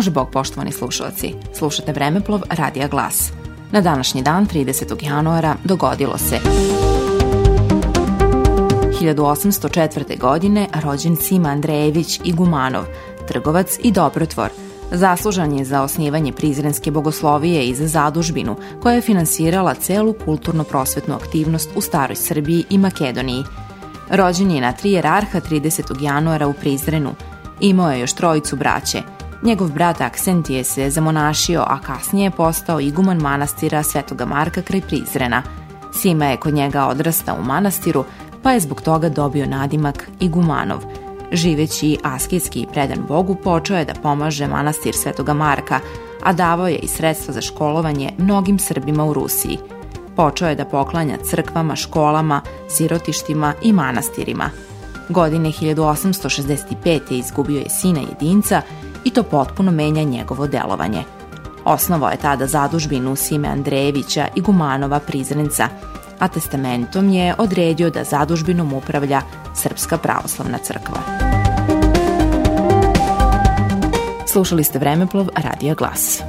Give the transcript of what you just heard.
Bože bog, poštovani slušalci. Slušate Vremeplov Radija Glas. Na današnji dan, 30. januara, dogodilo se 1804. godine rođen Sima Andrejević Igumanov, trgovac i dobrotvor. Zaslužan je za osnivanje Prizrenske bogoslovije i za zadužbinu, koja je finansirala celu kulturno-prosvetnu aktivnost u Staroj Srbiji i Makedoniji. Rođen je na tri jerarha 30. januara u Prizrenu. Imao je još trojicu braće – Njegov brat Aksentije se zamonašio, a kasnije je postao iguman manastira Svetoga Marka kraj Prizrena. Sima je kod njega odrastao u manastiru, pa je zbog toga dobio nadimak Igumanov. Živeći asketski i predan Bogu, počeo je da pomaže manastir Svetoga Marka, a davao je i sredstva za školovanje mnogim Srbima u Rusiji. Počeo je da poklanja crkvama, školama, sirotištima i manastirima. Godine 1865. je izgubio je sina jedinca i to potpuno menja njegovo delovanje. Osnovao je tada zadužbinu Sime Andrejevića i Gumanova Prizrenca, a testamentom je odredio da zadužbinom upravlja Srpska pravoslavna crkva. Slušali ste Vremeplov Radija Glas.